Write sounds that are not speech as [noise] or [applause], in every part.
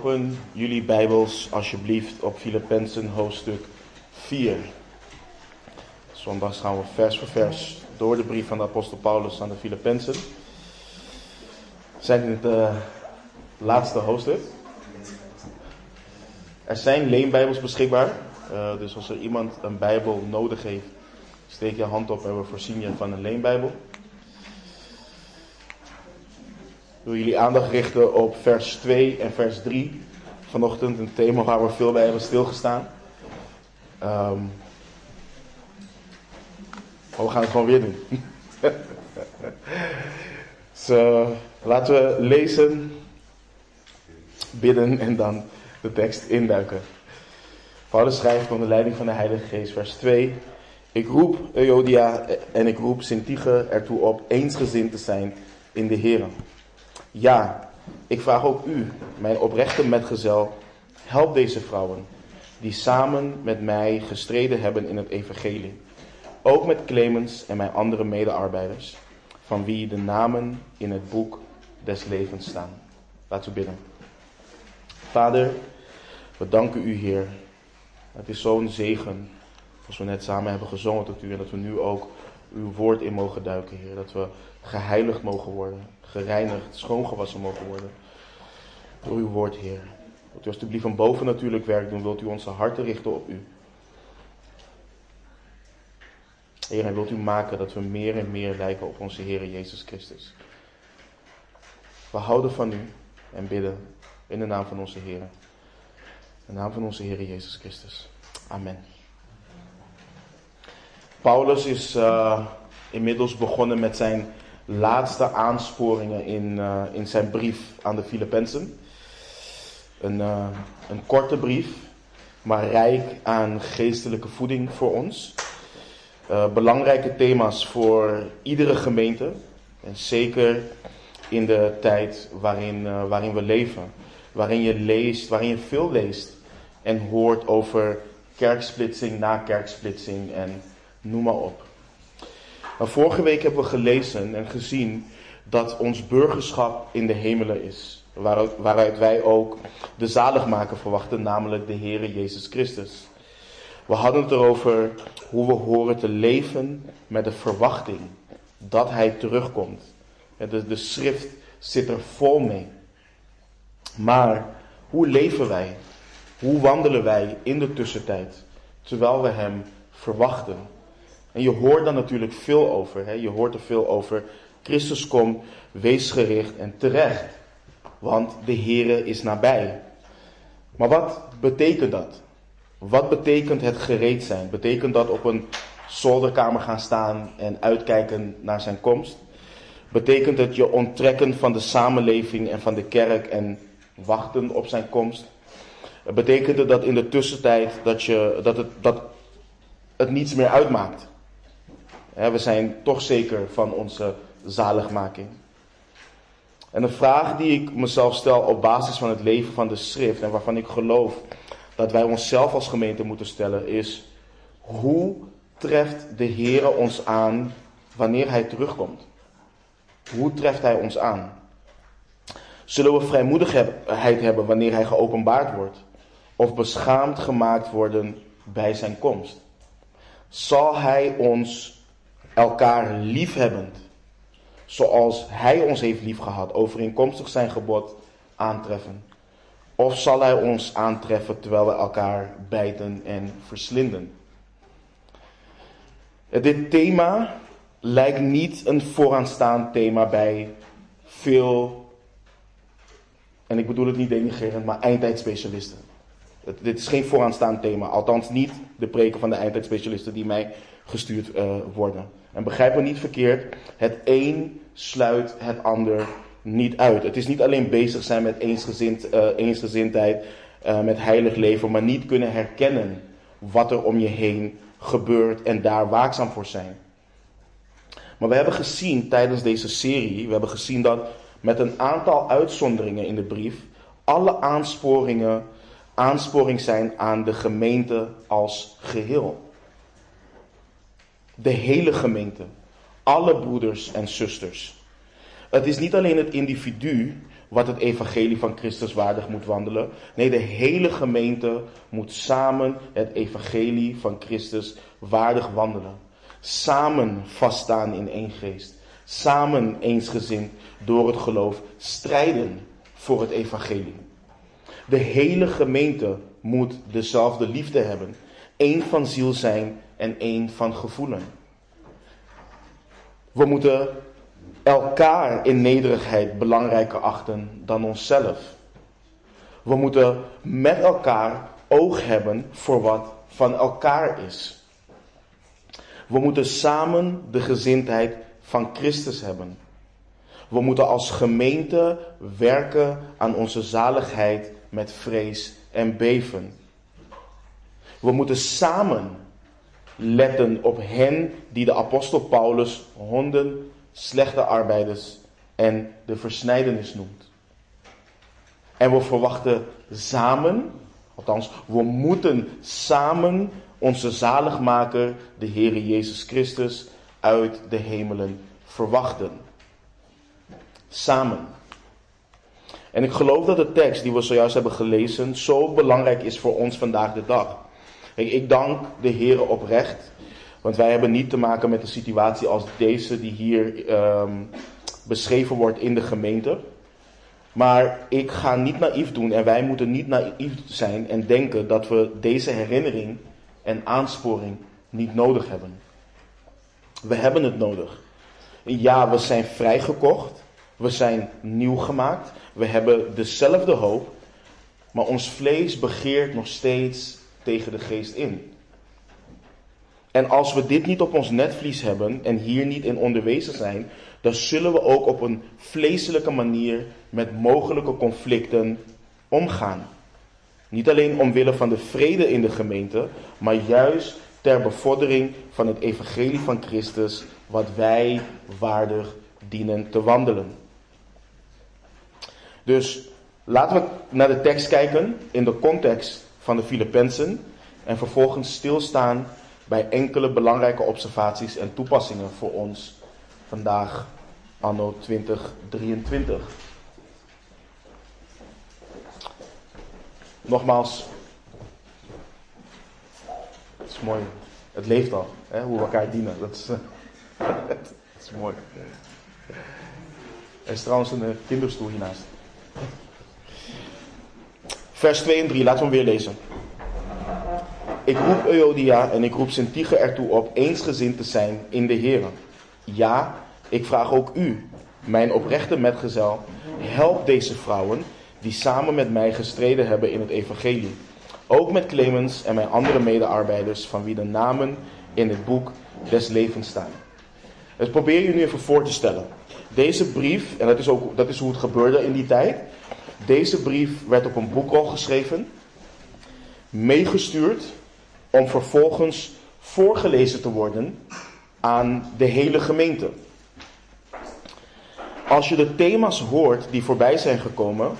Open jullie Bijbels alsjeblieft op Filippenzen hoofdstuk 4. Zondags gaan we vers voor vers door de brief van de apostel Paulus aan de Filippenzen. We zijn in het uh, laatste hoofdstuk. Er zijn leenbijbels beschikbaar. Uh, dus als er iemand een bijbel nodig heeft, steek je hand op en we voorzien je van een leenbijbel. Wil jullie aandacht richten op vers 2 en vers 3. Vanochtend een thema waar we veel bij hebben stilgestaan. Um, maar we gaan het gewoon weer doen. [laughs] dus, laten we lezen, bidden en dan de tekst induiken. Paulus schrijft onder leiding van de Heilige Geest, vers 2. Ik roep Euodia en ik roep Sintige ertoe op eensgezind te zijn in de Heer. Ja, ik vraag ook u, mijn oprechte metgezel, help deze vrouwen, die samen met mij gestreden hebben in het evangelie. Ook met Clemens en mijn andere medearbeiders, van wie de namen in het boek des levens staan. Laten we bidden. Vader, we danken u, Heer. Het is zo'n zegen, als we net samen hebben gezongen tot u, en dat we nu ook uw woord in mogen duiken, Heer. Dat we geheiligd mogen worden, gereinigd, schoongewassen mogen worden. Door uw woord, Heer. Wilt u alstublieft van boven natuurlijk werk doen, wilt u onze harten richten op u. Heer, en wilt u maken dat we meer en meer lijken op onze Heer Jezus Christus. We houden van u en bidden in de naam van onze Heer. In de naam van onze Heer Jezus Christus. Amen. Paulus is uh, inmiddels begonnen met zijn laatste aansporingen in, uh, in zijn brief aan de Filippenzen. Een, uh, een korte brief, maar rijk aan geestelijke voeding voor ons. belangrijke thema's voor iedere gemeente. En zeker in de tijd waarin, waarin we leven. Waarin je leest, waarin je veel leest en hoort over kerksplitsing na kerksplitsing en noem maar op. Vorige week hebben we gelezen en gezien dat ons burgerschap in de hemelen is. Waaruit, waaruit wij ook de zaligmaker verwachten, namelijk de Heere Jezus Christus. We hadden het erover hoe we horen te leven met de verwachting dat Hij terugkomt. De, de schrift zit er vol mee. Maar hoe leven wij? Hoe wandelen wij in de tussentijd terwijl we Hem verwachten? En je hoort daar natuurlijk veel over. Hè? Je hoort er veel over. Christus komt, wees gericht en terecht. Want de Here is nabij. Maar wat betekent dat? Wat betekent het gereed zijn? Betekent dat op een zolderkamer gaan staan en uitkijken naar zijn komst? Betekent het je onttrekken van de samenleving en van de kerk en wachten op zijn komst? Betekent het dat in de tussentijd dat, je, dat, het, dat het niets meer uitmaakt? We zijn toch zeker van onze zaligmaking. En een vraag die ik mezelf stel op basis van het leven van de schrift en waarvan ik geloof dat wij onszelf als gemeente moeten stellen is, hoe treft de Heer ons aan wanneer Hij terugkomt? Hoe treft Hij ons aan? Zullen we vrijmoedigheid hebben wanneer Hij geopenbaard wordt? Of beschaamd gemaakt worden bij Zijn komst? Zal Hij ons elkaar liefhebbend, zoals Hij ons heeft liefgehad, overeenkomstig zijn gebod aantreffen? Of zal Hij ons aantreffen terwijl we elkaar bijten en verslinden? Dit thema lijkt niet een vooraanstaand thema bij veel, en ik bedoel het niet denigrerend, maar eindtijdspecialisten. Dit is geen vooraanstaand thema, althans niet de preken van de eindtijdspecialisten die mij gestuurd uh, worden. En begrijp me niet verkeerd, het een sluit het ander niet uit. Het is niet alleen bezig zijn met eensgezind, uh, eensgezindheid, uh, met heilig leven, maar niet kunnen herkennen wat er om je heen gebeurt en daar waakzaam voor zijn. Maar we hebben gezien tijdens deze serie, we hebben gezien dat met een aantal uitzonderingen in de brief, alle aansporingen aansporing zijn aan de gemeente als geheel de hele gemeente, alle broeders en zusters. Het is niet alleen het individu wat het evangelie van Christus waardig moet wandelen. Nee, de hele gemeente moet samen het evangelie van Christus waardig wandelen. Samen vaststaan in één geest. Samen eensgezind door het geloof strijden voor het evangelie. De hele gemeente moet dezelfde liefde hebben. één van ziel zijn en één van gevoelen. We moeten elkaar in nederigheid belangrijker achten dan onszelf. We moeten met elkaar oog hebben voor wat van elkaar is. We moeten samen de gezindheid van Christus hebben. We moeten als gemeente werken aan onze zaligheid met vrees en beven. We moeten samen letten op hen die de apostel Paulus honden, slechte arbeiders en de versnijdenis noemt. En we verwachten samen, althans, we moeten samen onze zaligmaker, de Heere Jezus Christus, uit de hemelen verwachten. Samen. En ik geloof dat de tekst die we zojuist hebben gelezen zo belangrijk is voor ons vandaag de dag. Ik dank de Heer oprecht, want wij hebben niet te maken met een situatie als deze die hier um, beschreven wordt in de gemeente. Maar ik ga niet naïef doen en wij moeten niet naïef zijn en denken dat we deze herinnering en aansporing niet nodig hebben. We hebben het nodig. Ja, we zijn vrijgekocht. We zijn nieuw gemaakt. We hebben dezelfde hoop. Maar ons vlees begeert nog steeds tegen de geest in. En als we dit niet op ons netvlies hebben en hier niet in onderwezen zijn, dan zullen we ook op een vleeselijke manier met mogelijke conflicten omgaan. Niet alleen omwille van de vrede in de gemeente, maar juist ter bevordering van het evangelie van Christus, wat wij waardig dienen te wandelen. Dus laten we naar de tekst kijken in de context van de Filippenzen en vervolgens stilstaan bij enkele belangrijke observaties en toepassingen voor ons vandaag, anno 2023. Nogmaals, het is mooi. Het leeft al, hè, hoe we elkaar dienen. Dat is, [laughs] dat is mooi. Er is trouwens een kinderstoel hiernaast. Vers 2 en 3, laten we hem weer lezen. Ik roep Euodia en ik roep Sintige ertoe op eensgezind te zijn in de Heer. Ja, ik vraag ook u, mijn oprechte metgezel, help deze vrouwen die samen met mij gestreden hebben in het evangelie. Ook met Clemens en mijn andere medearbeiders van wie de namen in het boek des levens staan. Dus probeer je nu even voor te stellen. Deze brief, en dat is, ook, dat is hoe het gebeurde in die tijd. Deze brief werd op een boekrol geschreven, meegestuurd om vervolgens voorgelezen te worden aan de hele gemeente. Als je de thema's hoort die voorbij zijn gekomen,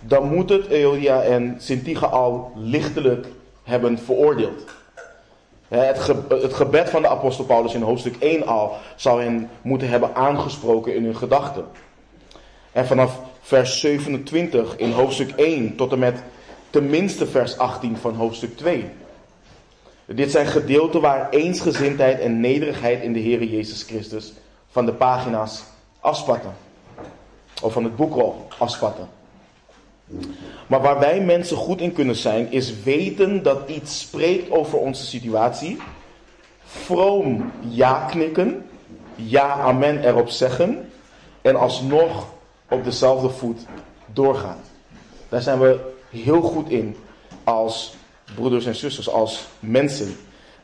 dan moet het Euodia en Sintige al lichtelijk hebben veroordeeld. Het gebed van de apostel Paulus in hoofdstuk 1 al zou hen moeten hebben aangesproken in hun gedachten. En vanaf vers 27 in hoofdstuk 1 tot en met tenminste vers 18 van hoofdstuk 2. Dit zijn gedeelten waar eensgezindheid en nederigheid in de Heer Jezus Christus van de pagina's afspatten. Of van het boekrol afspatten. Maar waar wij mensen goed in kunnen zijn, is weten dat iets spreekt over onze situatie. Vroom ja knikken, ja amen erop zeggen en alsnog op dezelfde voet doorgaan. Daar zijn we heel goed in als broeders en zusters, als mensen.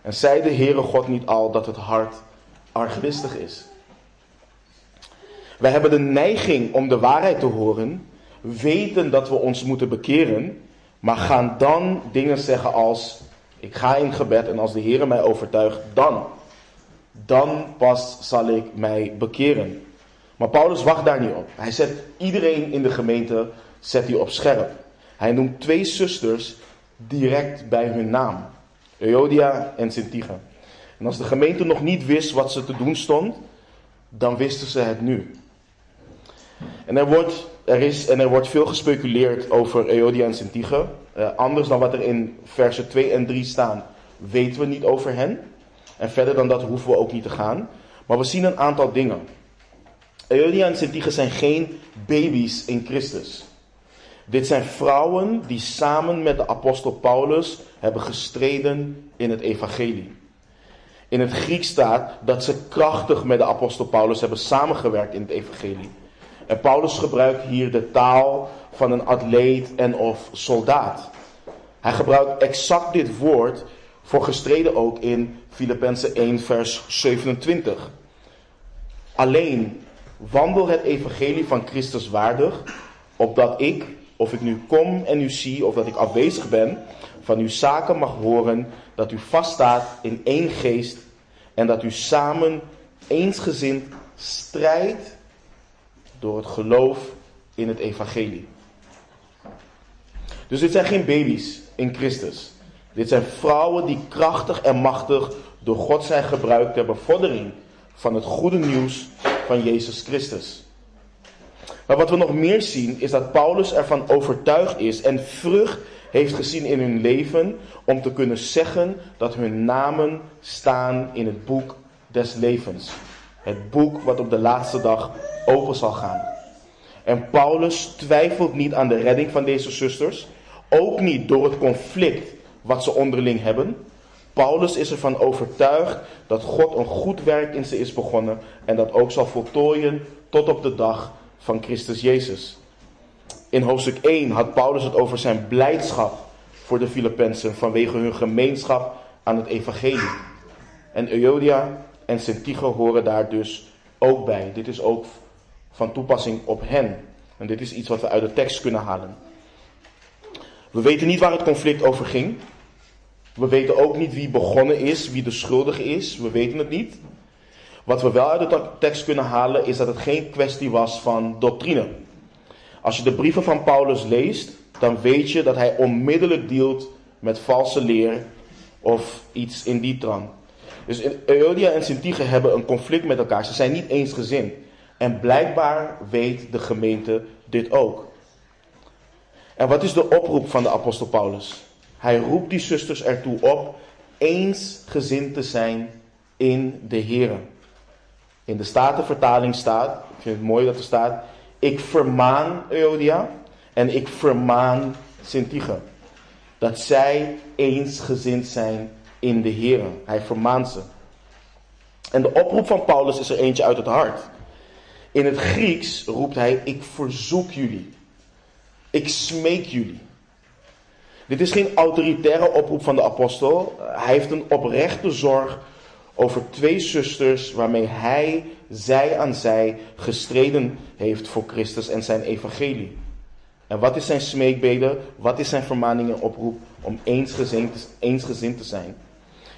En zei de Heere God niet al dat het hart arglistig is? Wij hebben de neiging om de waarheid te horen, weten dat we ons moeten bekeren, maar gaan dan dingen zeggen als: Ik ga in gebed en als de Heer mij overtuigt, dan. Dan pas zal ik mij bekeren. Maar Paulus wacht daar niet op. Hij zet iedereen in de gemeente zet hij op scherp. Hij noemt twee zusters direct bij hun naam. Euodia en Sintige. En als de gemeente nog niet wist wat ze te doen stond, dan wisten ze het nu. En er wordt, er is, en er wordt veel gespeculeerd over Eodia en Sintige. Uh, anders dan wat er in versen 2 en 3 staan, weten we niet over hen. En verder dan dat hoeven we ook niet te gaan. Maar we zien een aantal dingen. Euodia en Sintige zijn geen baby's in Christus. Dit zijn vrouwen die samen met de apostel Paulus hebben gestreden in het evangelie. In het Grieks staat dat ze krachtig met de apostel Paulus hebben samengewerkt in het evangelie. En Paulus gebruikt hier de taal van een atleet en of soldaat. Hij gebruikt exact dit woord voor gestreden ook in Filippenzen 1 vers 27. Alleen wandel het evangelie van Christus waardig, opdat ik, of ik nu kom en u zie, of dat ik afwezig ben, van uw zaken mag horen, dat u vaststaat in één geest en dat u samen eensgezind strijdt door het geloof in het evangelie. Dus dit zijn geen baby's in Christus. Dit zijn vrouwen die krachtig en machtig door God zijn gebruikt ter bevordering van het goede nieuws van Jezus Christus. Maar wat we nog meer zien is dat Paulus ervan overtuigd is en vrucht heeft gezien in hun leven om te kunnen zeggen dat hun namen staan in het boek des levens. Het boek wat op de laatste dag open zal gaan. En Paulus twijfelt niet aan de redding van deze zusters, ook niet door het conflict wat ze onderling hebben. Paulus is ervan overtuigd dat God een goed werk in ze is begonnen en dat ook zal voltooien tot op de dag van Christus Jezus. In hoofdstuk 1 had Paulus het over zijn blijdschap voor de Filippenzen vanwege hun gemeenschap aan het evangelie. En Euodia en Sintige horen daar dus ook bij. Dit is ook van toepassing op hen. En dit is iets wat we uit de tekst kunnen halen. We weten niet waar het conflict over ging. We weten ook niet wie begonnen is, wie de schuldige is. We weten het niet. Wat we wel uit de tekst kunnen halen is dat het geen kwestie was van doctrine. Als je de brieven van Paulus leest, dan weet je dat hij onmiddellijk dealt met valse leer of iets in die trant. Dus Euodia en Sintige hebben een conflict met elkaar. Ze zijn niet eensgezind. En blijkbaar weet de gemeente dit ook. En wat is de oproep van de apostel Paulus? Hij roept die zusters ertoe op eensgezind te zijn in de Heer. In de Statenvertaling staat, ik vind het mooi dat er staat, ik vermaan Euodia en ik vermaan Sintige. Dat zij eensgezind zijn in de Heer. Hij vermaant ze. En de oproep van Paulus is er eentje uit het hart. In het Grieks roept hij: Ik verzoek jullie. Ik smeek jullie. Dit is geen autoritaire oproep van de apostel. Hij heeft een oprechte zorg over twee zusters waarmee hij zij aan zij gestreden heeft voor Christus en zijn evangelie. En wat is zijn smeekbede? Wat is zijn vermaning en oproep om eensgezind, eensgezind te zijn?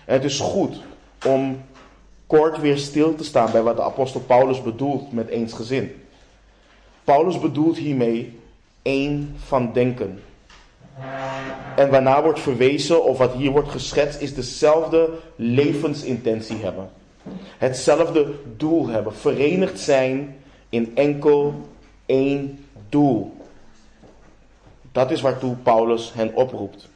En het is goed om kort weer stil te staan bij wat de apostel Paulus bedoelt met eensgezind. Paulus bedoelt hiermee één van denken. En waarna wordt verwezen, of wat hier wordt geschetst, is dezelfde levensintentie hebben. Hetzelfde doel hebben. Verenigd zijn in enkel één doel. Dat is waartoe Paulus hen oproept.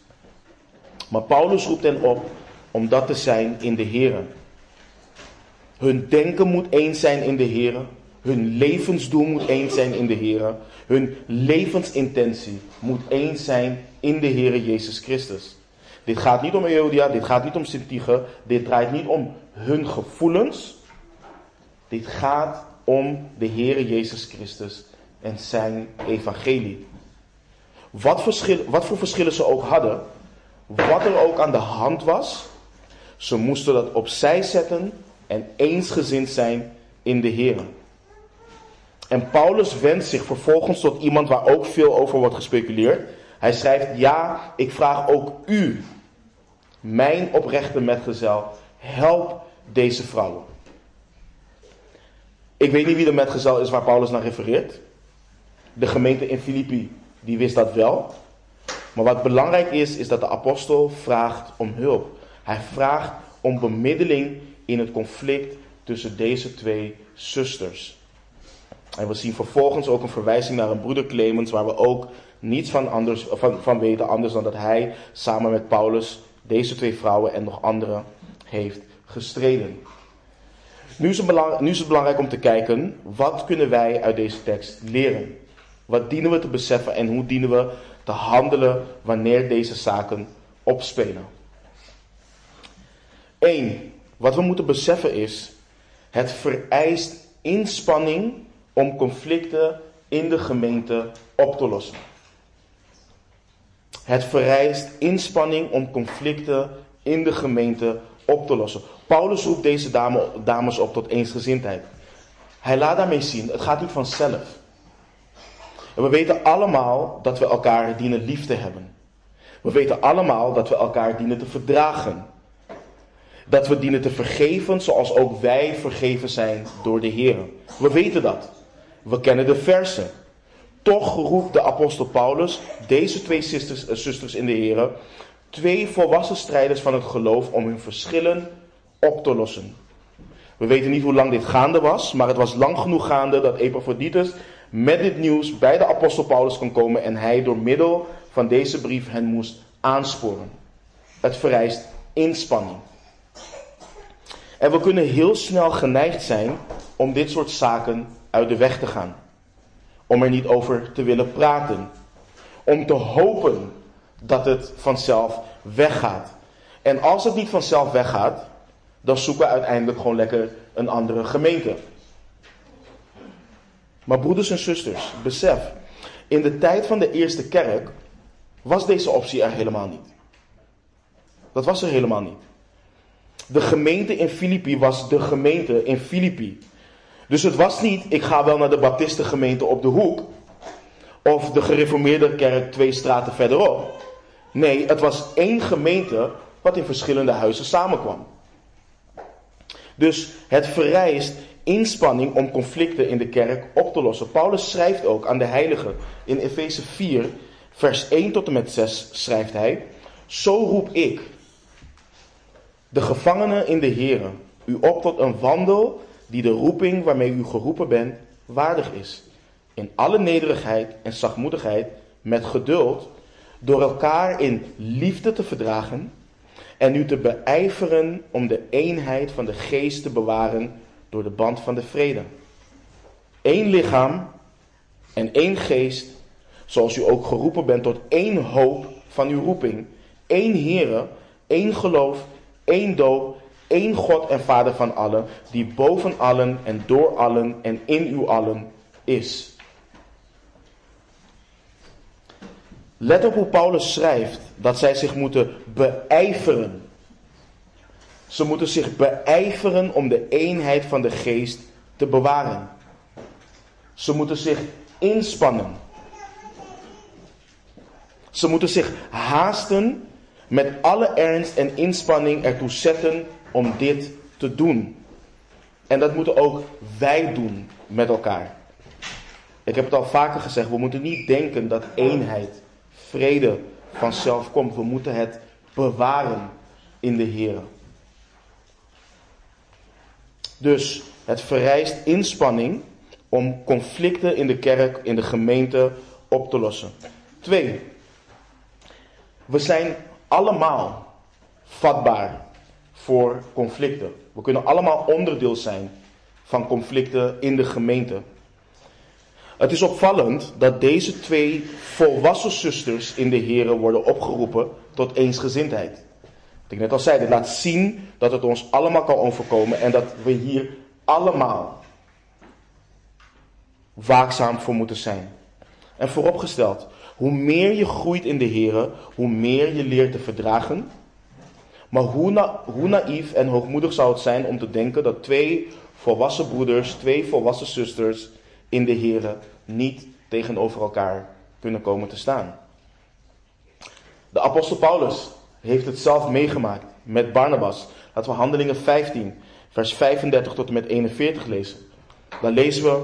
Maar Paulus roept hen op om dat te zijn in de Heer. Hun denken moet eens zijn in de Heer. Hun levensdoel moet eens zijn in de Heer. Hun levensintentie moet eens zijn in de Heer Jezus Christus. Dit gaat niet om Euodia, dit gaat niet om Sintige, dit draait niet om hun gevoelens. Dit gaat om de Heer Jezus Christus en zijn evangelie. Wat, verschil, wat voor verschillen ze ook hadden, wat er ook aan de hand was, ze moesten dat opzij zetten en eensgezind zijn in de Heer. En Paulus wendt zich vervolgens tot iemand waar ook veel over wordt gespeculeerd. Hij schrijft: Ja, ik vraag ook u, mijn oprechte metgezel, help deze vrouwen. Ik weet niet wie de metgezel is waar Paulus naar refereert. De gemeente in Filippi, die wist dat wel. Maar wat belangrijk is, is dat de apostel vraagt om hulp. Hij vraagt om bemiddeling in het conflict tussen deze twee zusters. En we zien vervolgens ook een verwijzing naar een broeder Clemens, waar we ook niets van, anders, van, van weten, anders dan dat hij samen met Paulus deze twee vrouwen en nog anderen heeft gestreden. Nu is, het nu is het belangrijk om te kijken, wat kunnen wij uit deze tekst leren? Wat dienen we te beseffen en hoe dienen we te handelen wanneer deze zaken opspelen? Eén, wat we moeten beseffen is, het vereist inspanning om conflicten in de gemeente op te lossen. Het vereist inspanning om conflicten in de gemeente op te lossen. Paulus roept deze dame, dames op tot eensgezindheid. Hij laat daarmee zien, het gaat niet vanzelf. En we weten allemaal dat we elkaar dienen lief te hebben. We weten allemaal dat we elkaar dienen te verdragen. Dat we dienen te vergeven zoals ook wij vergeven zijn door de Heer. We weten dat. We kennen de versen. Toch roept de apostel Paulus deze twee zusters, eh, zusters in de Heer, twee volwassen strijders van het geloof, om hun verschillen op te lossen. We weten niet hoe lang dit gaande was, maar het was lang genoeg gaande dat Epaphroditus met dit nieuws bij de apostel Paulus kon komen en hij door middel van deze brief hen moest aansporen. Het vereist inspanning. En we kunnen heel snel geneigd zijn om dit soort zaken uit de weg te gaan. Om er niet over te willen praten. Om te hopen dat het vanzelf weggaat. En als het niet vanzelf weggaat, dan zoeken we uiteindelijk gewoon lekker een andere gemeente. Maar broeders en zusters, besef, in de tijd van de eerste kerk was deze optie er helemaal niet. Dat was er helemaal niet. De gemeente in Filippi was de gemeente in Filippi. Dus het was niet, ik ga wel naar de Baptistengemeente op de hoek. Of de gereformeerde kerk twee straten verderop. Nee, het was één gemeente wat in verschillende huizen samenkwam. Dus het vereist inspanning om conflicten in de kerk op te lossen. Paulus schrijft ook aan de heiligen in Efeze 4, vers 1 tot en met 6 schrijft hij: Zo roep ik, de gevangenen in de Heer, u op tot een wandel die de roeping waarmee u geroepen bent waardig is. In alle nederigheid en zachtmoedigheid, met geduld, door elkaar in liefde te verdragen en u te beijveren om de eenheid van de geest te bewaren door de band van de vrede. Eén lichaam en één geest, zoals u ook geroepen bent tot één hoop van uw roeping. Één Heere, één geloof, één doop, één God en Vader van allen, die boven allen en door allen en in u allen is. Let op hoe Paulus schrijft dat zij zich moeten beijveren. Ze moeten zich beijveren om de eenheid van de geest te bewaren. Ze moeten zich inspannen. Ze moeten zich haasten met alle ernst en inspanning ertoe zetten om dit te doen. En dat moeten ook wij doen met elkaar. Ik heb het al vaker gezegd, we moeten niet denken dat eenheid, vrede vanzelf komt. We moeten het bewaren in de Heer. Dus het vereist inspanning om conflicten in de kerk, in de gemeente op te lossen. Twee, we zijn allemaal vatbaar voor conflicten. We kunnen allemaal onderdeel zijn van conflicten in de gemeente. Het is opvallend dat deze twee volwassen zusters in de Here worden opgeroepen tot eensgezindheid. Wat ik net al zei, dit laat zien dat het ons allemaal kan overkomen en dat we hier allemaal waakzaam voor moeten zijn. En vooropgesteld, hoe meer je groeit in de Here, hoe meer je leert te verdragen. Maar hoe, na, hoe naïef en hoogmoedig zou het zijn om te denken dat twee volwassen broeders, twee volwassen zusters in de Here niet tegenover elkaar kunnen komen te staan. De apostel Paulus heeft het zelf meegemaakt met Barnabas. Laten we Handelingen 15, vers 35 tot en met 41 lezen. Dan lezen we,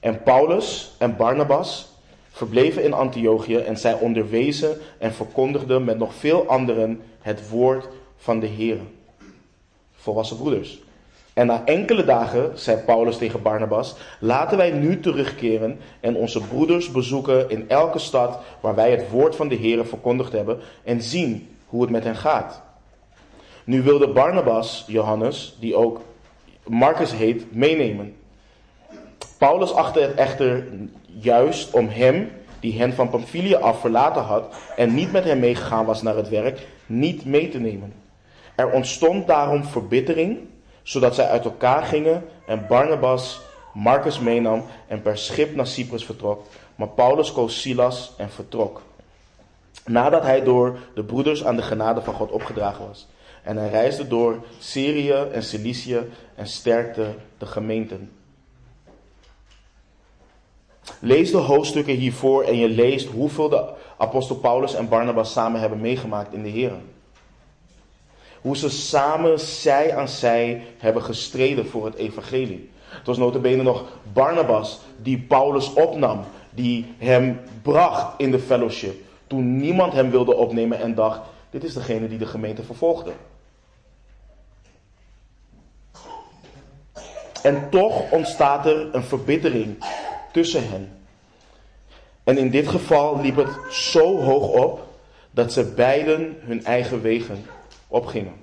en Paulus en Barnabas verbleven in Antiochië en zij onderwezen en verkondigden met nog veel anderen het woord van de Heer. Volwassen broeders. En na enkele dagen zei Paulus tegen Barnabas: Laten wij nu terugkeren en onze broeders bezoeken in elke stad waar wij het woord van de Heer verkondigd hebben en zien hoe het met hen gaat. Nu wilde Barnabas Johannes, die ook Marcus heet, meenemen. Paulus achtte het echter juist om hem, die hen van Pamphylia af verlaten had en niet met hem meegegaan was naar het werk, niet mee te nemen. Er ontstond daarom verbittering, zodat zij uit elkaar gingen en Barnabas Marcus meenam en per schip naar Cyprus vertrok. Maar Paulus koos Silas en vertrok. Nadat hij door de broeders aan de genade van God opgedragen was. En hij reisde door Syrië en Cilicië en sterkte de gemeenten. Lees de hoofdstukken hiervoor en je leest hoeveel de apostel Paulus en Barnabas samen hebben meegemaakt in de Heer. Hoe ze samen zij aan zij hebben gestreden voor het evangelie. Het was notabene nog Barnabas die Paulus opnam, die hem bracht in de fellowship. Toen niemand hem wilde opnemen en dacht, dit is degene die de gemeente vervolgde. En toch ontstaat er een verbittering tussen hen. En in dit geval liep het zo hoog op dat ze beiden hun eigen wegen opgingen.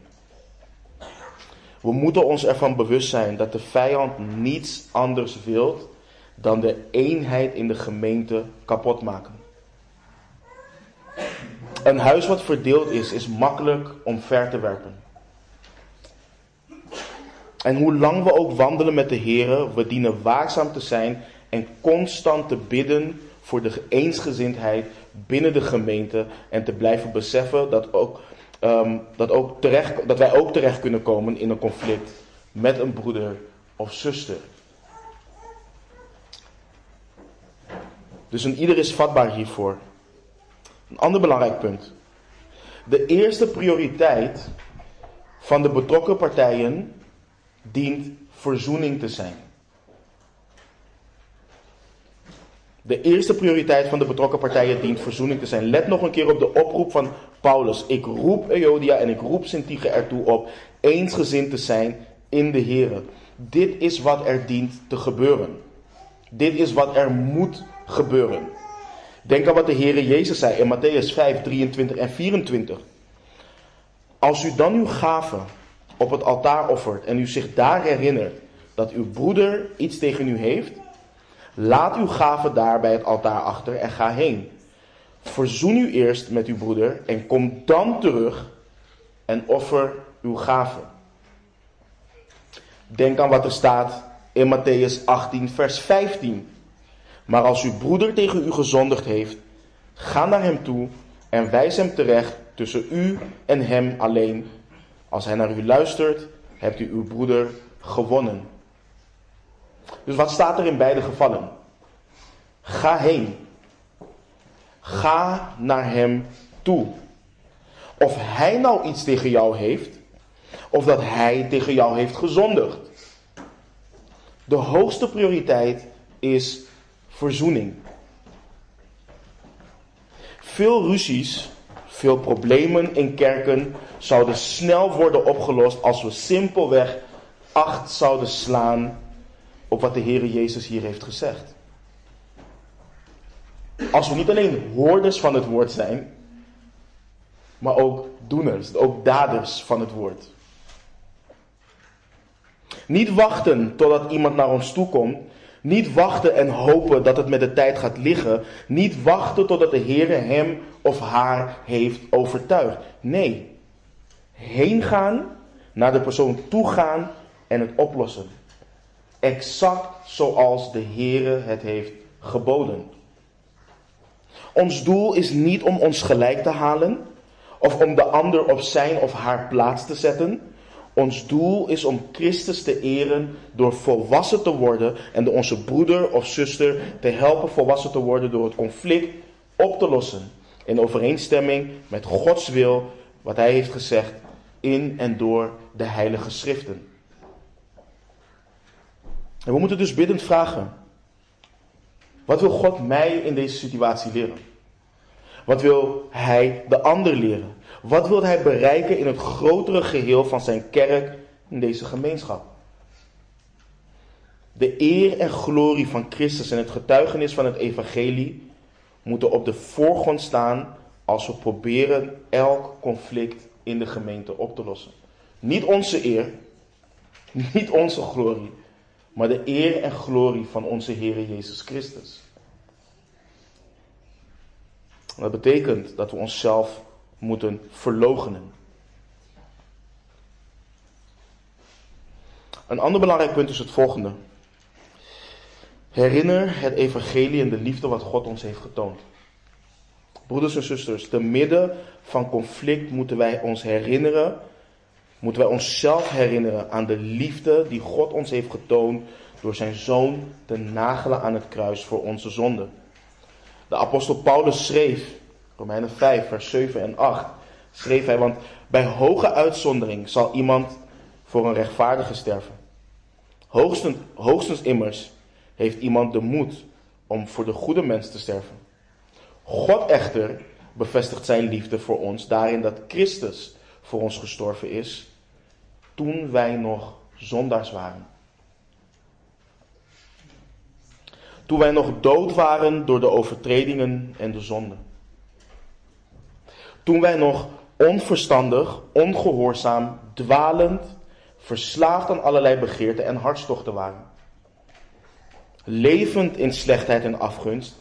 We moeten ons ervan bewust zijn dat de vijand niets anders wil dan de eenheid in de gemeente kapot maken. Een huis wat verdeeld is, is makkelijk om ver te werpen. En hoe lang we ook wandelen met de Heer, we dienen waakzaam te zijn en constant te bidden voor de eensgezindheid binnen de gemeente en te blijven beseffen dat, ook, ehm, dat, ook terecht, dat wij ook terecht kunnen komen in een conflict met een broeder of zuster. Dus een ieder is vatbaar hiervoor. Een ander belangrijk punt. De eerste prioriteit van de betrokken partijen dient verzoening te zijn. De eerste prioriteit van de betrokken partijen dient verzoening te zijn. Let nog een keer op de oproep van Paulus. Ik roep Euodia en ik roep Sintige ertoe op eensgezind te zijn in de Heer. Dit is wat er dient te gebeuren. Dit is wat er moet gebeuren. Denk aan wat de Heer Jezus zei in Matthäus 5, 23 en 24. Als u dan uw gaven op het altaar offert en u zich daar herinnert dat uw broeder iets tegen u heeft, laat uw gave daar bij het altaar achter en ga heen. Verzoen u eerst met uw broeder en kom dan terug en offer uw gave. Denk aan wat er staat in Matthäus 18, vers 15. Maar als uw broeder tegen u gezondigd heeft, ga naar hem toe en wijs hem terecht tussen u en hem alleen als hij naar u luistert, hebt u uw broeder gewonnen. Dus wat staat er in beide gevallen? Ga heen. Ga naar hem toe. Of hij nou iets tegen jou heeft, of dat hij tegen jou heeft gezondigd. De hoogste prioriteit is verzoening. Veel ruzies veel problemen in kerken zouden snel worden opgelost als we simpelweg acht zouden slaan op wat de Heer Jezus hier heeft gezegd. Als we niet alleen hoorders van het woord zijn, maar ook doeners, ook daders van het woord. Niet wachten totdat iemand naar ons toe komt niet wachten en hopen dat het met de tijd gaat liggen. Niet wachten totdat de Heer hem of haar heeft overtuigd. Nee, heen gaan, naar de persoon toe gaan en het oplossen. Exact zoals de Heer het heeft geboden. Ons doel is niet om ons gelijk te halen of om de ander op zijn of haar plaats te zetten. Ons doel is om Christus te eren door volwassen te worden en door onze broeder of zuster te helpen volwassen te worden door het conflict op te lossen. In overeenstemming met Gods wil, wat Hij heeft gezegd in en door de Heilige Schriften. En we moeten dus biddend vragen: wat wil God mij in deze situatie leren? Wat wil Hij de ander leren? Wat wil hij bereiken in het grotere geheel van zijn kerk in deze gemeenschap? De eer en glorie van Christus en het getuigenis van het evangelie moeten op de voorgrond staan als we proberen elk conflict in de gemeente op te lossen. Niet onze eer, niet onze glorie, maar de eer en glorie van onze Heer Jezus Christus. dat betekent dat we onszelf moeten verloochenen. Een ander belangrijk punt is het volgende. Herinner het evangelie en de liefde wat God ons heeft getoond. Broeders en zusters, te midden van conflict moeten wij ons herinneren, moeten wij onszelf herinneren aan de liefde die God ons heeft getoond door zijn zoon te nagelen aan het kruis voor onze zonden. De apostel Paulus schreef, Romeinen 5, vers 7 en 8, schreef hij, want bij hoge uitzondering zal iemand voor een rechtvaardige sterven. Hoogstens, hoogstens immers heeft iemand de moed om voor de goede mens te sterven. God echter bevestigt zijn liefde voor ons daarin dat Christus voor ons gestorven is toen wij nog zondaars waren. Toen wij nog dood waren door de overtredingen en de zonden. Toen wij nog onverstandig, ongehoorzaam, dwalend, verslaafd aan allerlei begeerten en hartstochten waren. Levend in slechtheid en afgunst,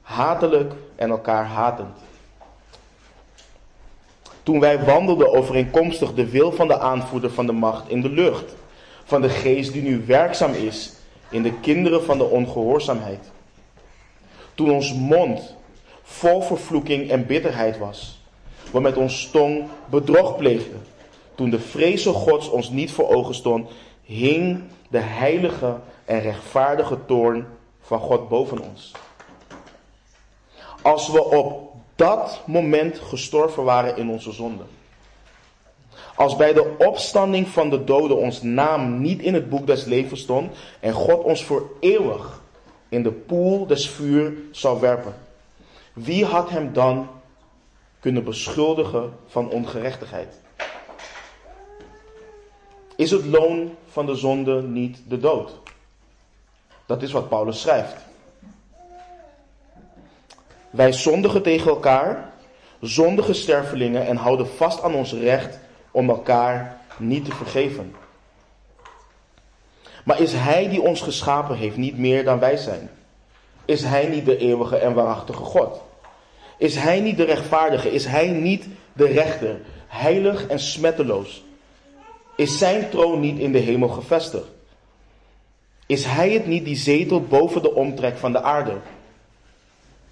hatelijk en elkaar hatend. Toen wij wandelden overeenkomstig de wil van de aanvoerder van de macht in de lucht, van de geest die nu werkzaam is in de kinderen van de ongehoorzaamheid. Toen ons mond vol vervloeking en bitterheid was, we met ons tong bedrog pleegden. Toen de vreze Gods ons niet voor ogen stond, hing de heilige en rechtvaardige toorn van God boven ons. Als we op dat moment gestorven waren in onze zonde. Als bij de opstanding van de doden ons naam niet in het boek des levens stond en God ons voor eeuwig in de poel des vuur zou werpen. Wie had hem dan kunnen beschuldigen van ongerechtigheid? Is het loon van de zonde niet de dood? Dat is wat Paulus schrijft. Wij zondigen tegen elkaar, zondige stervelingen en houden vast aan ons recht om elkaar niet te vergeven. Maar is Hij die ons geschapen heeft niet meer dan wij zijn? Is Hij niet de eeuwige en waarachtige God? Is Hij niet de rechtvaardige? Is Hij niet de rechter, heilig en smetteloos? Is Zijn troon niet in de hemel gevestigd? Is Hij het niet die zetelt boven de omtrek van de aarde?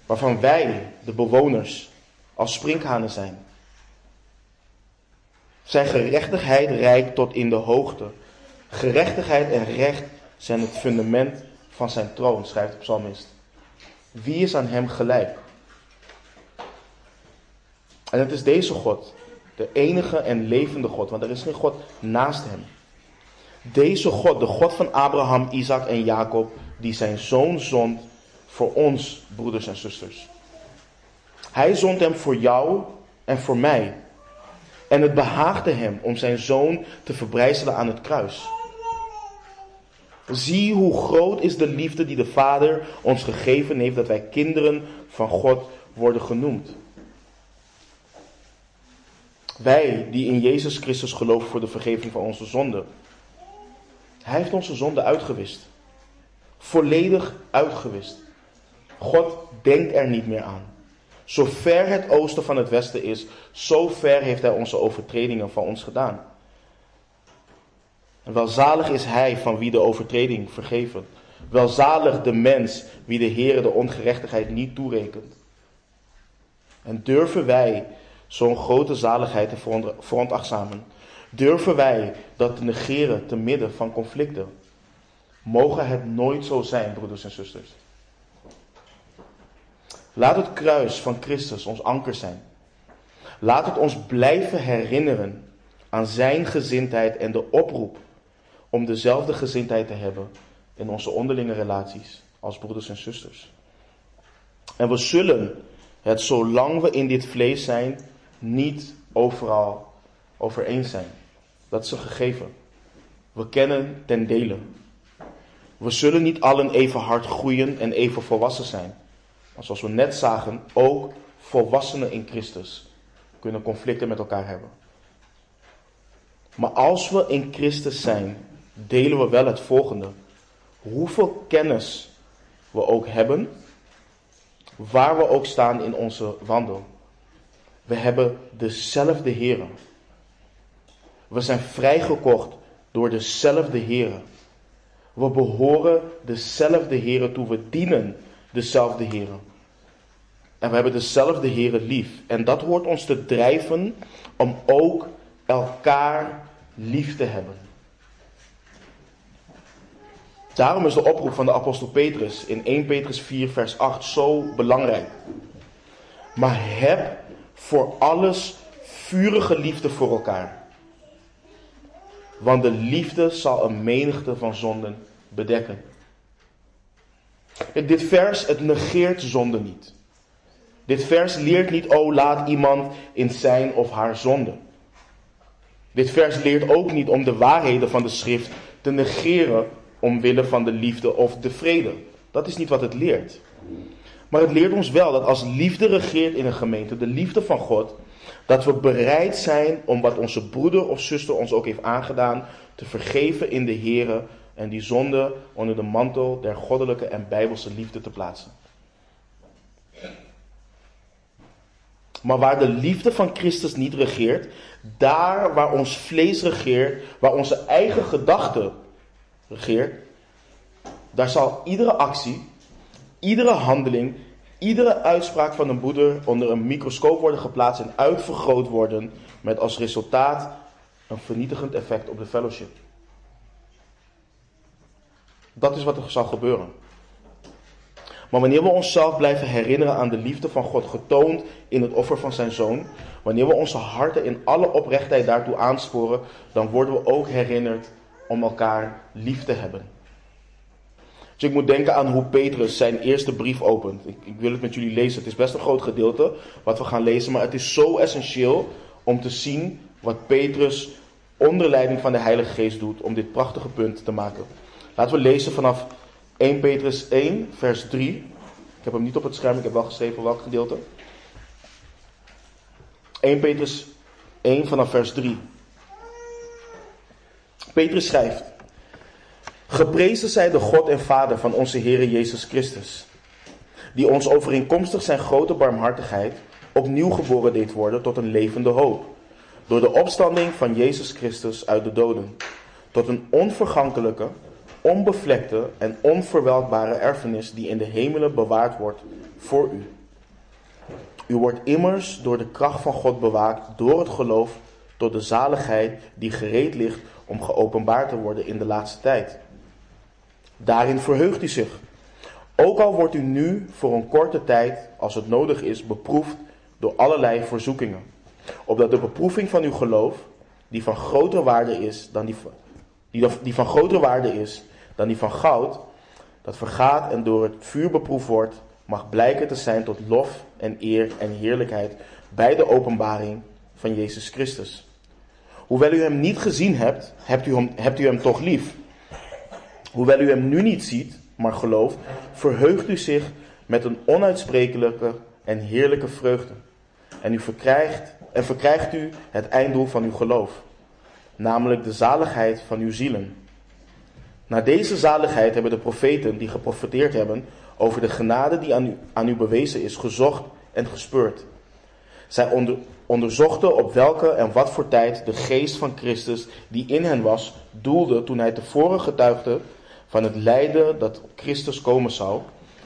Waarvan wij, de bewoners, als sprinkhanen zijn. Zijn gerechtigheid reikt tot in de hoogte. Gerechtigheid en recht zijn het fundament van zijn troon, schrijft de psalmist. Wie is aan hem gelijk? En het is deze God, de enige en levende God, want er is geen God naast hem. Deze God, de God van Abraham, Isaac en Jacob, die zijn zoon zond voor ons, broeders en zusters. Hij zond hem voor jou en voor mij. En het behaagde hem om zijn zoon te verbrijzelen aan het kruis. Zie hoe groot is de liefde die de Vader ons gegeven heeft dat wij kinderen van God worden genoemd. Wij die in Jezus Christus geloven voor de vergeving van onze zonden. Hij heeft onze zonden uitgewist. Volledig uitgewist. God denkt er niet meer aan. Zo ver het oosten van het westen is, zo ver heeft hij onze overtredingen van ons gedaan. En welzalig is hij van wie de overtreding vergeven. Welzalig de mens wie de Heer de ongerechtigheid niet toerekent. En durven wij zo'n grote zaligheid te veronachtzamen? Durven wij dat te negeren te midden van conflicten? Mogen het nooit zo zijn, broeders en zusters. Laat het kruis van Christus ons anker zijn. Laat het ons blijven herinneren aan Zijn gezindheid en de oproep om dezelfde gezindheid te hebben in onze onderlinge relaties als broeders en zusters. En we zullen het zolang we in dit vlees zijn niet overal over eens zijn. Dat is een gegeven. We kennen ten dele. We zullen niet allen even hard groeien en even volwassen zijn. Maar zoals we net zagen, ook volwassenen in Christus kunnen conflicten met elkaar hebben. Maar als we in Christus zijn, delen we wel het volgende. Hoeveel kennis we ook hebben, waar we ook staan in onze wandel. We hebben dezelfde Heer. We zijn vrijgekocht door dezelfde Heer. We behoren dezelfde Heer toe. We dienen dezelfde Heer. En we hebben dezelfde Heer lief. En dat hoort ons te drijven om ook elkaar lief te hebben. Daarom is de oproep van de apostel Petrus in 1 Petrus 4 vers 8 zo belangrijk. Maar heb voor alles vurige liefde voor elkaar. Want de liefde zal een menigte van zonden bedekken. Dit vers, het negeert zonde niet. Dit vers leert niet, oh laat iemand in zijn of haar zonde. Dit vers leert ook niet om de waarheden van de schrift te negeren omwille van de liefde of de vrede. Dat is niet wat het leert. Maar het leert ons wel dat als liefde regeert in een gemeente, de liefde van God, dat we bereid zijn om wat onze broeder of zuster ons ook heeft aangedaan, te vergeven in de Here en die zonde onder de mantel der goddelijke en bijbelse liefde te plaatsen. Maar waar de liefde van Christus niet regeert, daar waar ons vlees regeert, waar onze eigen gedachten regeert, daar zal iedere actie, iedere handeling, iedere uitspraak van een broeder onder een microscoop worden geplaatst en uitvergroot worden met als resultaat een vernietigend effect op de fellowship. Dat is wat er zal gebeuren. Maar wanneer we onszelf blijven herinneren aan de liefde van God getoond in het offer van zijn zoon, wanneer we onze harten in alle oprechtheid daartoe aansporen, dan worden we ook herinnerd om elkaar lief te hebben. Dus ik moet denken aan hoe Petrus zijn eerste brief opent. Ik, ik, wil het met jullie lezen. Het is best een groot gedeelte wat we gaan lezen, maar het is zo essentieel om te zien wat Petrus onder leiding van de Heilige Geest doet om dit prachtige punt te maken. Laten we lezen vanaf 1 Petrus 1, vers 3. Ik heb hem niet op het scherm, ik heb wel geschreven welk gedeelte. 1 Petrus 1 vanaf vers 3. Petrus schrijft: Geprezen zij de God en Vader van onze Heer Jezus Christus, die ons overeenkomstig zijn grote barmhartigheid opnieuw geboren deed worden tot een levende hoop, door de opstanding van Jezus Christus uit de doden, tot een onvergankelijke, onbevlekte en onverwelkbare erfenis die in de hemelen bewaard wordt voor u. U wordt immers door de kracht van God bewaakt door het geloof tot de zaligheid die gereed ligt om geopenbaard te worden in de laatste tijd. Daarin verheugt u zich. Ook al wordt u nu voor een korte tijd, als het nodig is, beproefd door allerlei verzoekingen. Opdat de beproeving van uw geloof, die van grotere waarde is dan die, die, van grotere waarde is dan die van goud, dat vergaat en door het vuur beproefd wordt, mag blijken te zijn tot lof en eer en heerlijkheid bij de openbaring van Jezus Christus. Hoewel u hem niet gezien hebt, hebt u hem, hebt u hem toch lief. Hoewel u hem nu niet ziet, maar gelooft, verheugt u zich met een onuitsprekelijke en heerlijke vreugde. En, u verkrijgt, en verkrijgt u het einddoel van uw geloof, namelijk de zaligheid van uw zielen. Naar deze zaligheid hebben de profeten die geprofeteerd hebben over de genade die aan u, aan u bewezen is, gezocht en gespeurd. Zij onder, onderzochten op welke en wat voor tijd de geest van Christus die in hen was, doelde toen hij tevoren getuigde van het lijden dat Christus komen zou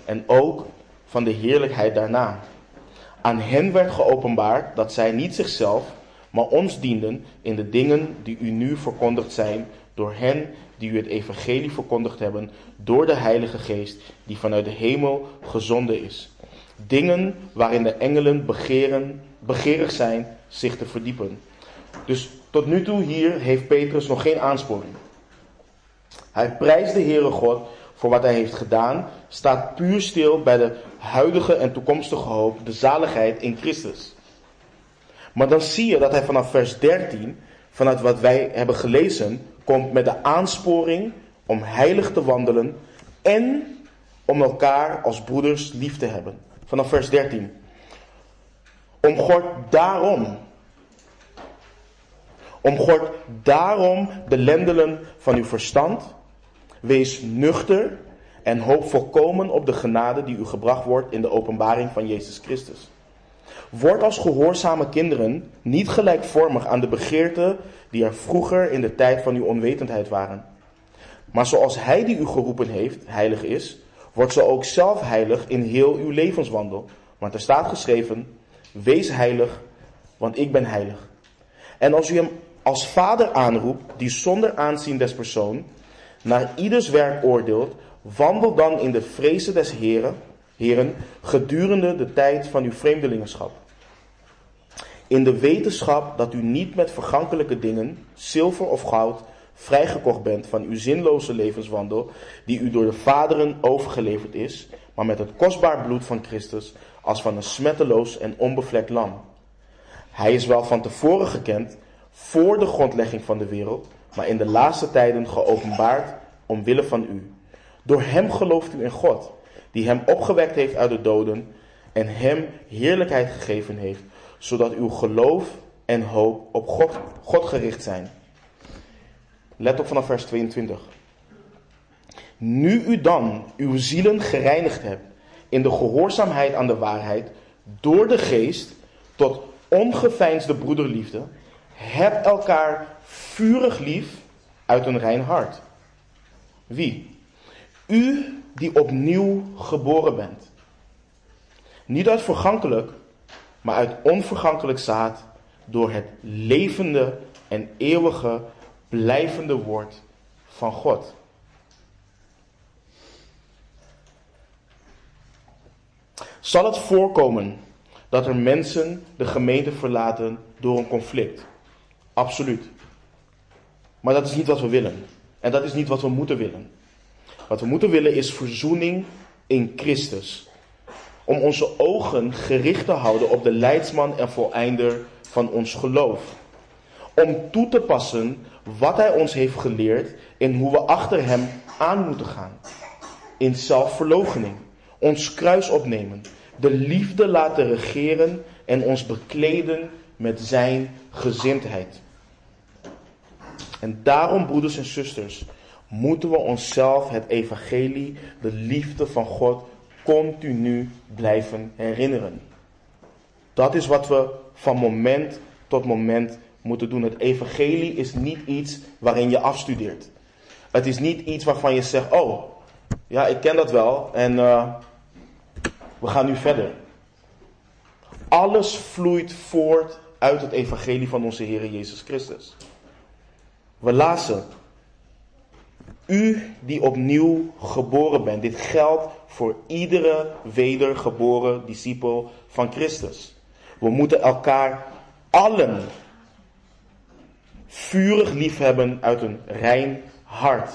en ook van de heerlijkheid daarna. Aan hen werd geopenbaard dat zij niet zichzelf, maar ons dienden in de dingen die u nu verkondigd zijn door hen die u het evangelie verkondigd hebben, door de Heilige Geest die vanuit de hemel gezonden is. Dingen waarin de engelen begeren, begeerig zijn zich te verdiepen. Dus tot nu toe hier heeft Petrus nog geen aansporing. Hij prijst de Heere God voor wat hij heeft gedaan, staat puur stil bij de huidige en toekomstige hoop, de zaligheid in Christus. Maar dan zie je dat hij vanaf vers 13, vanuit wat wij hebben gelezen, komt met de aansporing om heilig te wandelen en om elkaar als broeders lief te hebben. Vanaf vers 13. Omgord daarom. Omgord daarom de lendelen van uw verstand. Wees nuchter en hoop volkomen op de genade die u gebracht wordt in de openbaring van Jezus Christus. Word als gehoorzame kinderen niet gelijkvormig aan de begeerten die er vroeger in de tijd van uw onwetendheid waren. Maar zoals Hij die u geroepen heeft, heilig is, wordt zo ook zelf heilig in heel uw levenswandel. Want er staat geschreven, wees heilig, want ik ben heilig. En als u hem als vader aanroept, die zonder aanzien des persoon naar ieders werk oordeelt, wandel dan in de vrezen des Heren, Heren gedurende de tijd van uw vreemdelingenschap. In de wetenschap dat u niet met vergankelijke dingen, zilver of goud, vrijgekocht bent van uw zinloze levenswandel, die u door de vaderen overgeleverd is, maar met het kostbaar bloed van Christus, als van een smetteloos en onbevlekt lam. Hij is wel van tevoren gekend, voor de grondlegging van de wereld, maar in de laatste tijden geopenbaard omwille van u. Door hem gelooft u in God, die hem opgewekt heeft uit de doden en hem heerlijkheid gegeven heeft, zodat uw geloof en hoop op God, God gericht zijn. Let op vanaf vers 22. Nu u dan uw zielen gereinigd hebt in de gehoorzaamheid aan de waarheid door de geest tot ongeveinsde broederliefde, heb elkaar vurig lief uit een rein hart. Wie? U die opnieuw geboren bent. Niet uit vergankelijk, maar uit onvergankelijk zaad door het levende en eeuwige blijvende woord van God. Zal het voorkomen dat er mensen de gemeente verlaten door een conflict? Absoluut. Maar dat is niet wat we willen. En dat is niet wat we moeten willen. Wat we moeten willen is verzoening in Christus. Om onze ogen gericht te houden op de leidsman en voleinder van ons geloof. Om toe te passen wat hij ons heeft geleerd in hoe we achter hem aan moeten gaan. In zelfverloochening. Ons kruis opnemen. De liefde laten regeren en ons bekleden met zijn gezindheid. En daarom, broeders en zusters, moeten we onszelf het evangelie, de liefde van God, continu blijven herinneren. Dat is wat we van moment tot moment moeten doen. Het evangelie is niet iets waarin je afstudeert. Het is niet iets waarvan je zegt, oh, ja, ik ken dat wel en uh, we gaan nu verder. Alles vloeit voort uit het evangelie van onze Heer Jezus Christus. We lazen, u die opnieuw geboren bent. Dit geldt voor iedere wedergeboren discipel van Christus. We moeten elkaar allen vurig liefhebben uit een rein hart.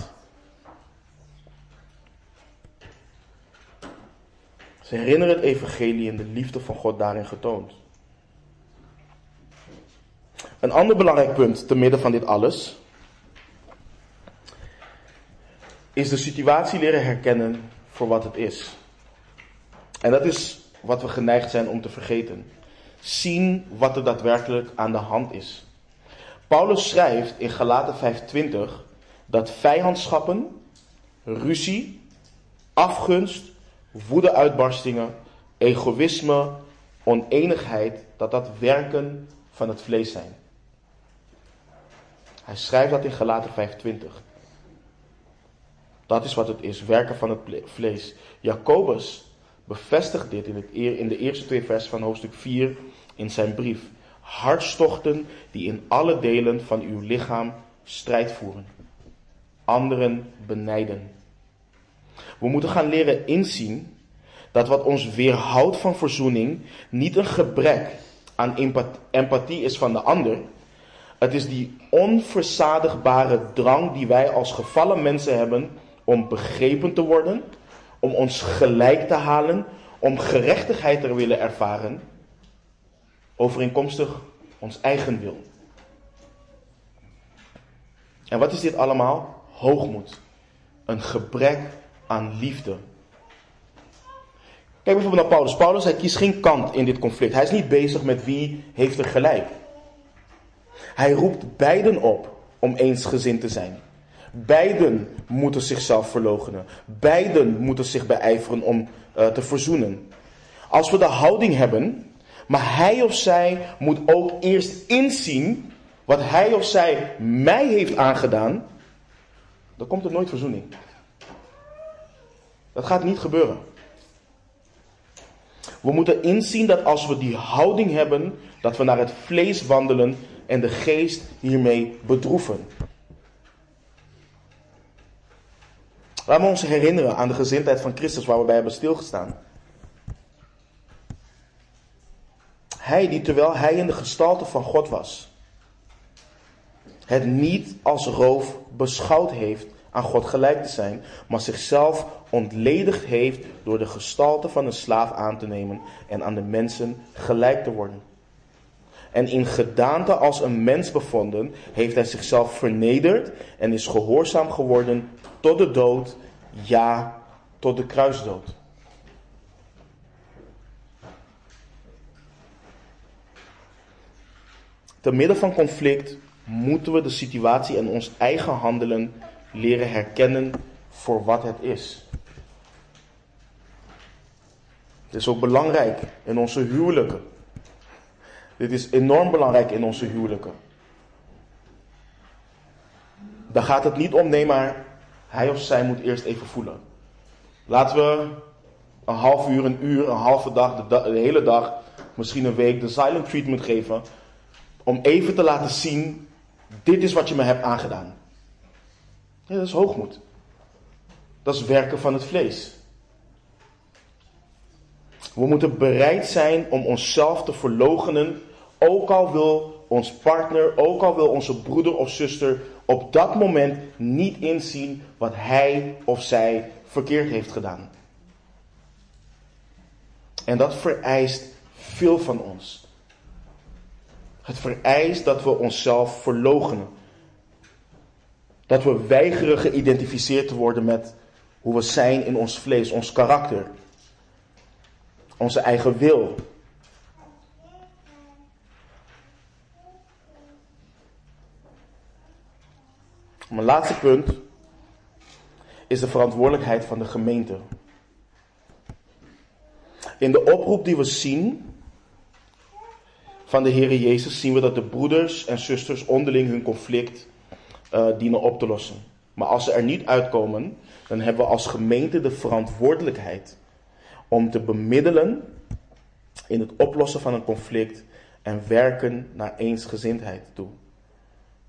Ze herinneren het evangelie en de liefde van God daarin getoond. Een ander belangrijk punt te midden van dit alles is de situatie leren herkennen voor wat het is. En dat is wat we geneigd zijn om te vergeten. Zien wat er daadwerkelijk aan de hand is. Paulus schrijft in Galaten 5:20 dat vijandschappen, ruzie, afgunst, woedeuitbarstingen, egoïsme, oneenigheid, dat dat werken van het vlees zijn. Hij schrijft dat in Galaten 5:20. Dat is wat het is, werken van het vlees. Jacobus bevestigt dit in, het, in de eerste twee versen van hoofdstuk 4 in zijn brief. Hartstochten die in alle delen van uw lichaam strijd voeren. Anderen benijden. We moeten gaan leren inzien dat wat ons weerhoudt van verzoening niet een gebrek aan empathie is van de ander. Het is die onverzadigbare drang die wij als gevallen mensen hebben om begrepen te worden, om ons gelijk te halen, om gerechtigheid te willen ervaren, overeenkomstig ons eigen wil. En wat is dit allemaal? Hoogmoed. een gebrek aan liefde. Kijk bijvoorbeeld naar Paulus. Paulus hij kiest geen kant in dit conflict. Hij is niet bezig met wie heeft er gelijk. Hij roept beiden op om eensgezind te zijn. Beiden moeten zichzelf verloochenen. Beiden moeten zich beijveren om uh, te verzoenen. Als we de houding hebben, maar hij of zij moet ook eerst inzien wat hij of zij mij heeft aangedaan, dan komt er nooit verzoening. Dat gaat niet gebeuren. We moeten inzien dat als we die houding hebben, dat we naar het vlees wandelen en de geest hiermee bedroeven. Laten we ons herinneren aan de gezindheid van Christus waar we bij hebben stilgestaan. Hij die terwijl hij in de gestalte van God was, het niet als roof beschouwd heeft aan God gelijk te zijn, maar zichzelf ontledigd heeft door de gestalte van een slaaf aan te nemen en aan de mensen gelijk te worden. En in gedaante als een mens bevonden, heeft hij zichzelf vernederd en is gehoorzaam geworden tot de dood, ja, tot de kruisdood. Te midden van conflict moeten we de situatie en ons eigen handelen leren herkennen voor wat het is. Het is ook belangrijk in onze huwelijken. Dit is enorm belangrijk in onze huwelijken. Daar gaat het niet om, nee, maar hij of zij moet eerst even voelen. Laten we een half uur, een uur, een halve dag, de, hele dag, misschien een week de silent treatment geven. Om even te laten zien, dit is wat je me hebt aangedaan. Dat is hoogmoed. Dat is werken van het vlees. We moeten bereid zijn om onszelf te verloochenen, ook al wil ons partner, ook al wil onze broeder of zuster op dat moment niet inzien wat hij of zij verkeerd heeft gedaan. En dat vereist veel van ons. Het vereist dat we onszelf verloochenen. Dat we weigeren geïdentificeerd te worden met hoe we zijn in ons vlees, ons karakter, onze eigen wil. Mijn laatste punt is de verantwoordelijkheid van de gemeente. In de oproep die we zien van de Heer Jezus zien we dat de broeders en zusters onderling hun conflict uh, dienen op te lossen. Maar als ze er niet uitkomen, dan hebben we als gemeente de verantwoordelijkheid om te bemiddelen in het oplossen van een conflict en werken naar eensgezindheid toe.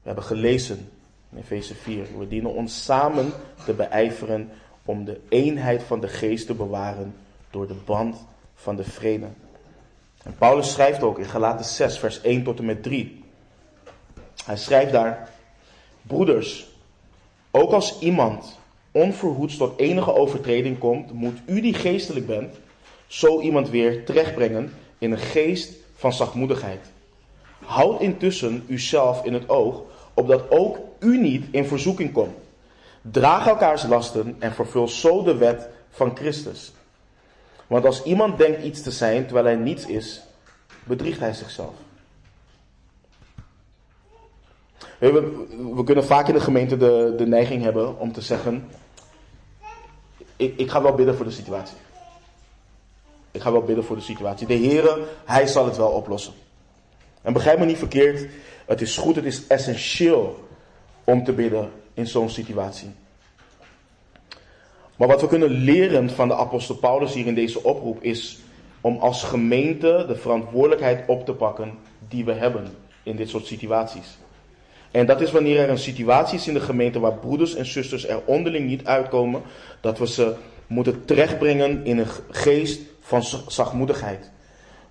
We hebben gelezen Efeze 4. We dienen ons samen te beijveren om de eenheid van de geest te bewaren door de band van de vrede. En Paulus schrijft ook in Galaten 6, vers 1 tot en met 3. Hij schrijft daar, broeders, ook als iemand onverhoeds tot enige overtreding komt, moet u die geestelijk bent, zo iemand weer terechtbrengen in een geest van zachtmoedigheid. Houd intussen uzelf in het oog, opdat ook u niet in verzoeking komt. Draag elkaars lasten en vervul zo de wet van Christus. Want als iemand denkt iets te zijn terwijl hij niets is, bedriegt hij zichzelf. We, we, kunnen vaak in de gemeente de, de neiging hebben om te zeggen: ik, ik ga wel bidden voor de situatie. Ik ga wel bidden voor de situatie. De Heere, Hij zal het wel oplossen. En begrijp me niet verkeerd, het is goed, het is essentieel om te bidden in zo'n situatie. Maar wat we kunnen leren van de apostel Paulus hier in deze oproep is om als gemeente de verantwoordelijkheid op te pakken die we hebben in dit soort situaties. En dat is wanneer er een situatie is in de gemeente waar broeders en zusters er onderling niet uitkomen, dat we ze moeten terechtbrengen in een geest van zachtmoedigheid.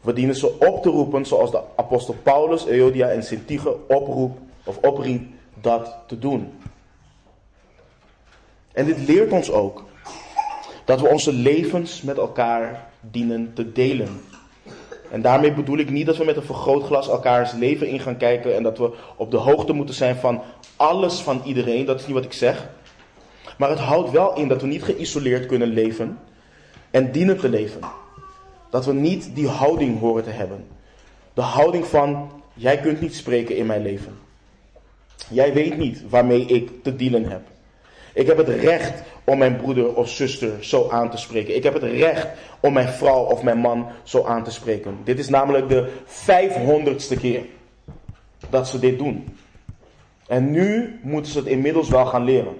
We dienen ze op te roepen zoals de apostel Paulus, Euodia en Sintige oproep of opriep dat te doen. En dit leert ons ook dat we onze levens met elkaar dienen te delen. En daarmee bedoel ik niet dat we met een vergrootglas elkaars leven in gaan kijken en dat we op de hoogte moeten zijn van alles van iedereen. Dat is niet wat ik zeg. Maar het houdt wel in dat we niet geïsoleerd kunnen leven en dienen te leven. Dat we niet die houding horen te hebben. De houding van, jij kunt niet spreken in mijn leven. Jij weet niet waarmee ik te dealen heb. Ik heb het recht om mijn broeder of zuster zo aan te spreken. Ik heb het recht om mijn vrouw of mijn man zo aan te spreken. Dit is namelijk de vijfhonderdste keer dat ze dit doen. En nu moeten ze het inmiddels wel gaan leren.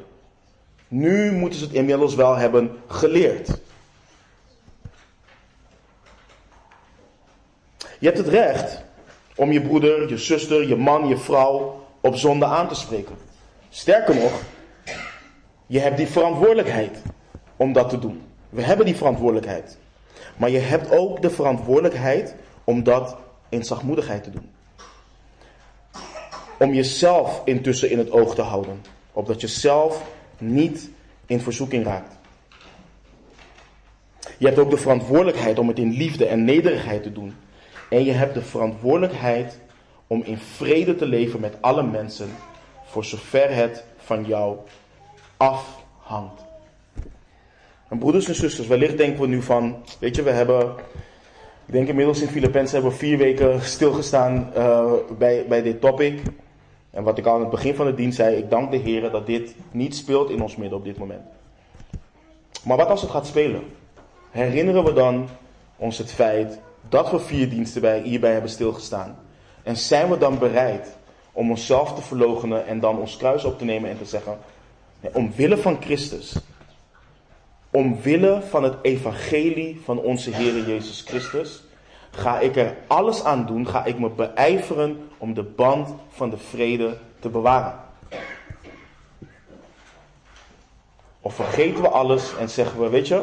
Nu moeten ze het inmiddels wel hebben geleerd. Je hebt het recht om je broeder, je zuster, je man, je vrouw op zonde aan te spreken. Sterker nog, je hebt die verantwoordelijkheid om dat te doen. We hebben die verantwoordelijkheid. Maar je hebt ook de verantwoordelijkheid om dat in zachtmoedigheid te doen. Om jezelf intussen in het oog te houden. Opdat je zelf niet in verzoeking raakt. Je hebt ook de verantwoordelijkheid om het in liefde en nederigheid te doen. En je hebt de verantwoordelijkheid om in vrede te leven met alle mensen, voor zover het van jou afhangt. En broeders en zusters, wellicht denken we nu van, weet je, we hebben, ik denk inmiddels in Filippenzen hebben we vier weken stilgestaan uh, bij, bij dit topic. En wat ik al aan het begin van de dienst zei, ik dank de Heer dat dit niet speelt in ons midden op dit moment. Maar wat als het gaat spelen? Herinneren we dan ons het feit dat we vier diensten bij, hierbij hebben stilgestaan? En zijn we dan bereid om onszelf te verloochenen en dan ons kruis op te nemen en te zeggen, omwille van Christus, omwille van het evangelie van onze Heer Jezus Christus, ga ik er alles aan doen, ga ik me beijveren om de band van de vrede te bewaren. Of vergeten we alles en zeggen we, weet je,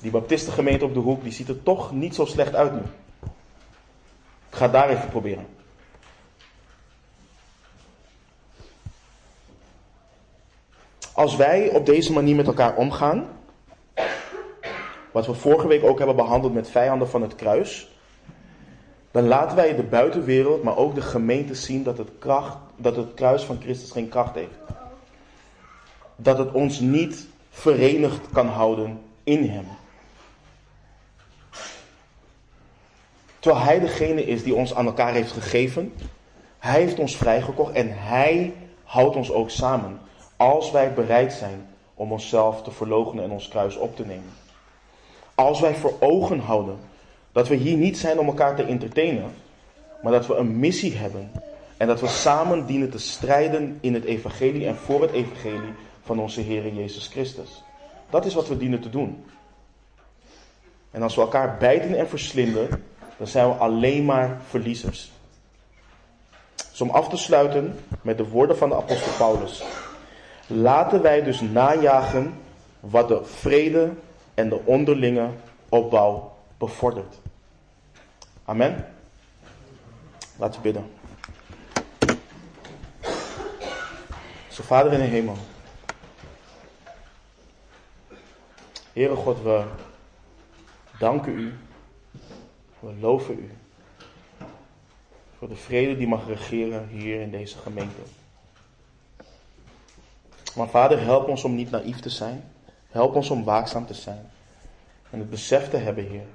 die baptistengemeente op de hoek, die ziet er toch niet zo slecht uit nu. Ik ga daar even proberen. Als wij op deze manier met elkaar omgaan, wat we vorige week ook hebben behandeld met vijanden van het kruis, dan laten wij de buitenwereld, maar ook de gemeente zien dat het, kracht, dat het kruis van Christus geen kracht heeft. Dat het ons niet verenigd kan houden in Hem. Terwijl Hij degene is die ons aan elkaar heeft gegeven. Hij heeft ons vrijgekocht en Hij houdt ons ook samen. Als wij bereid zijn om onszelf te verloochenen en ons kruis op te nemen. Als wij voor ogen houden dat we hier niet zijn om elkaar te entertainen, maar dat we een missie hebben. En dat we samen dienen te strijden in het evangelie en voor het evangelie van onze Heer Jezus Christus. Dat is wat we dienen te doen. En als we elkaar bijten en verslinden, dan zijn we alleen maar verliezers. Dus om af te sluiten met de woorden van de apostel Paulus. Laten wij dus najagen wat de vrede en de onderlinge opbouw bevordert. Amen. Laten we bidden. Zo Vader in de hemel. Heere God, we danken u. We loven u. Voor de vrede die mag regeren hier in deze gemeente. Maar Vader, help ons om niet naïef te zijn. Help ons om waakzaam te zijn. En het besef te hebben, Heer.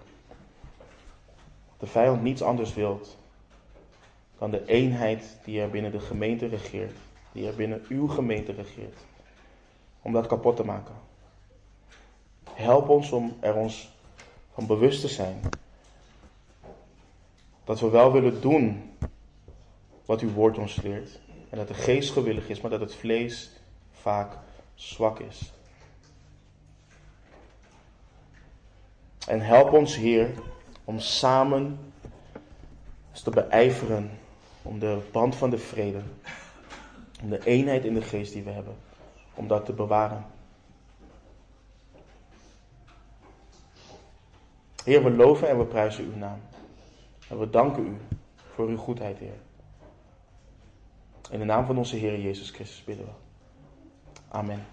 Dat de vijand niets anders wilt dan de eenheid die er binnen de gemeente regeert. Die er binnen uw gemeente regeert. Om dat kapot te maken. Help ons om er ons van bewust te zijn. Dat we wel willen doen wat uw woord ons leert. En dat de geest gewillig is, maar dat het vlees vaak zwak is. En help ons, Heer, om samen te beijveren om de band van de vrede, om de eenheid in de geest die we hebben, om dat te bewaren. Heer, we loven en we prijzen uw naam. En we danken u voor uw goedheid, Heer. In de naam van onze Heer Jezus Christus bidden we. Amen.